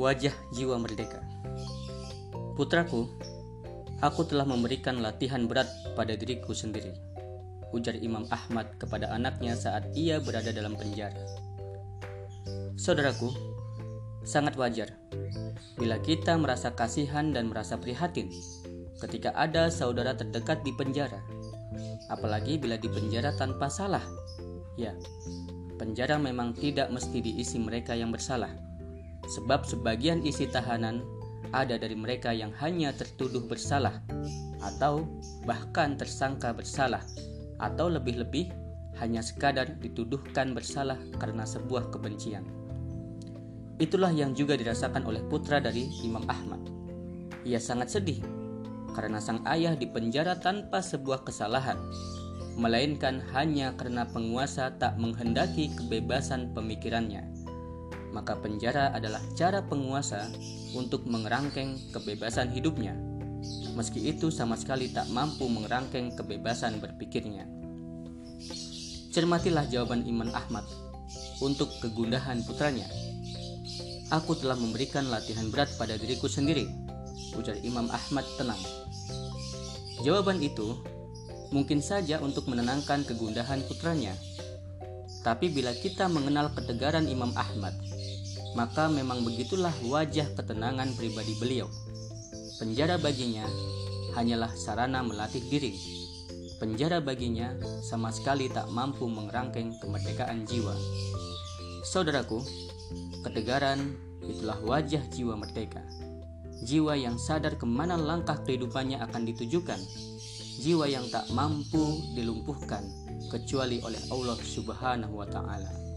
Wajah jiwa merdeka. Putraku, aku telah memberikan latihan berat pada diriku sendiri. Ujar Imam Ahmad kepada anaknya saat ia berada dalam penjara. Saudaraku, sangat wajar bila kita merasa kasihan dan merasa prihatin ketika ada saudara terdekat di penjara, apalagi bila di penjara tanpa salah. Ya, penjara memang tidak mesti diisi mereka yang bersalah sebab sebagian isi tahanan ada dari mereka yang hanya tertuduh bersalah atau bahkan tersangka bersalah atau lebih-lebih hanya sekadar dituduhkan bersalah karena sebuah kebencian. Itulah yang juga dirasakan oleh putra dari Imam Ahmad. Ia sangat sedih karena sang ayah dipenjara tanpa sebuah kesalahan, melainkan hanya karena penguasa tak menghendaki kebebasan pemikirannya maka penjara adalah cara penguasa untuk mengerangkeng kebebasan hidupnya, meski itu sama sekali tak mampu mengerangkeng kebebasan berpikirnya. Cermatilah jawaban Iman Ahmad untuk kegundahan putranya. Aku telah memberikan latihan berat pada diriku sendiri, ujar Imam Ahmad tenang. Jawaban itu mungkin saja untuk menenangkan kegundahan putranya. Tapi bila kita mengenal ketegaran Imam Ahmad, maka memang begitulah wajah ketenangan pribadi beliau. Penjara baginya hanyalah sarana melatih diri. Penjara baginya sama sekali tak mampu mengerangkeng kemerdekaan jiwa. Saudaraku, ketegaran itulah wajah jiwa merdeka. Jiwa yang sadar ke mana langkah kehidupannya akan ditujukan. Jiwa yang tak mampu dilumpuhkan kecuali oleh Allah Subhanahu wa Ta'ala.